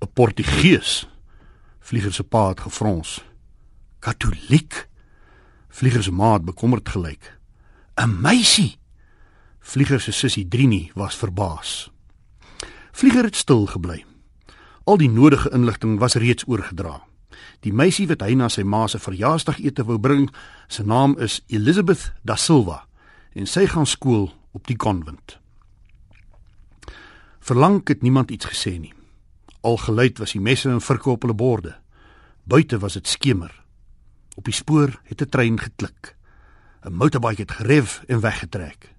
'n Portugees. Vlieger se pa het gefrons. Katoliek. Vlieger se ma het bekommerd gelyk. 'n Meisie. Vlieger se sussie Drini was verbaas. Vlieger het stil gebly. Al die nodige inligting was reeds oorgedra. Die meisie wat hy na sy ma se verjaarsdagete wou bring, se naam is Elizabeth da Silva en sy gaan skool op die konvent. Verlang het niemand iets gesê nie. Al geluid was die messe en virke op hulle borde. Buite was dit skemer. Op die spoor het 'n trein geklik. 'n Motorbike het gerev en weggetrek.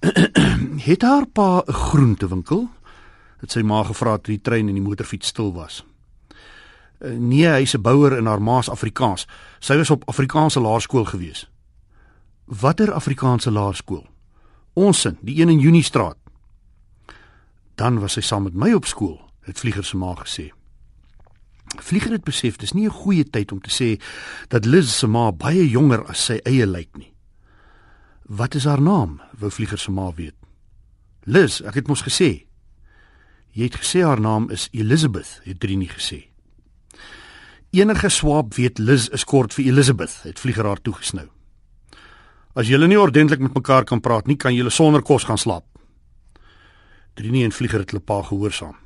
het haar pa 'n groentewinkel? Het sy ma gevra toe die trein en die motorfiets stil was. Eh, nee, hy's 'n bouer in haar ma se Afrikaans. Sy was op Afrikaanse laerskool gewees. Watter Afrikaanse laerskool? Ons in, die een in Junie straat. Dan was sy saam met my op skool, het Vlieger se ma gesê. Vlieger het besef dis nie 'n goeie tyd om te sê dat Liz se ma baie jonger as sy eie lyk nie. Wat is haar naam? wou Vlieger se ma weet. Liz, ek het mos gesê. Jy het gesê haar naam is Elizabeth, het Drini gesê. Enige swaap weet Liz is kort vir Elizabeth, het Vlieger haar toegesnou. As julle nie ordentlik met mekaar kan praat nie, kan julle sonder kos gaan slaap. Drini en Vlieger het hulle pa gehoorsaam.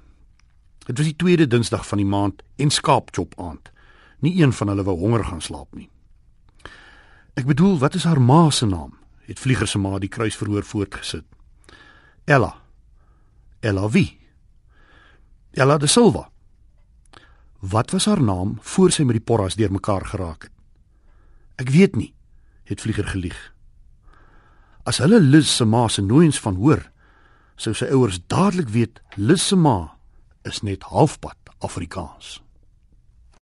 Dit was die tweede Dinsdag van die maand en skaapchop aand. Nie een van hulle wou honger gaan slaap nie. Ek bedoel, wat is haar ma se naam? Het Vlieger se ma die kruisverhoor voortgesit. Ella. Ella wie? Ella de Silva. Wat was haar naam voor sy met die porras deurmekaar geraak het? Ek weet nie, het Vlieger gelieg. As hulle Lis se ma se nooiens van hoor, sou sy ouers dadelik weet Lis se ma is net halfpad Afrikaans.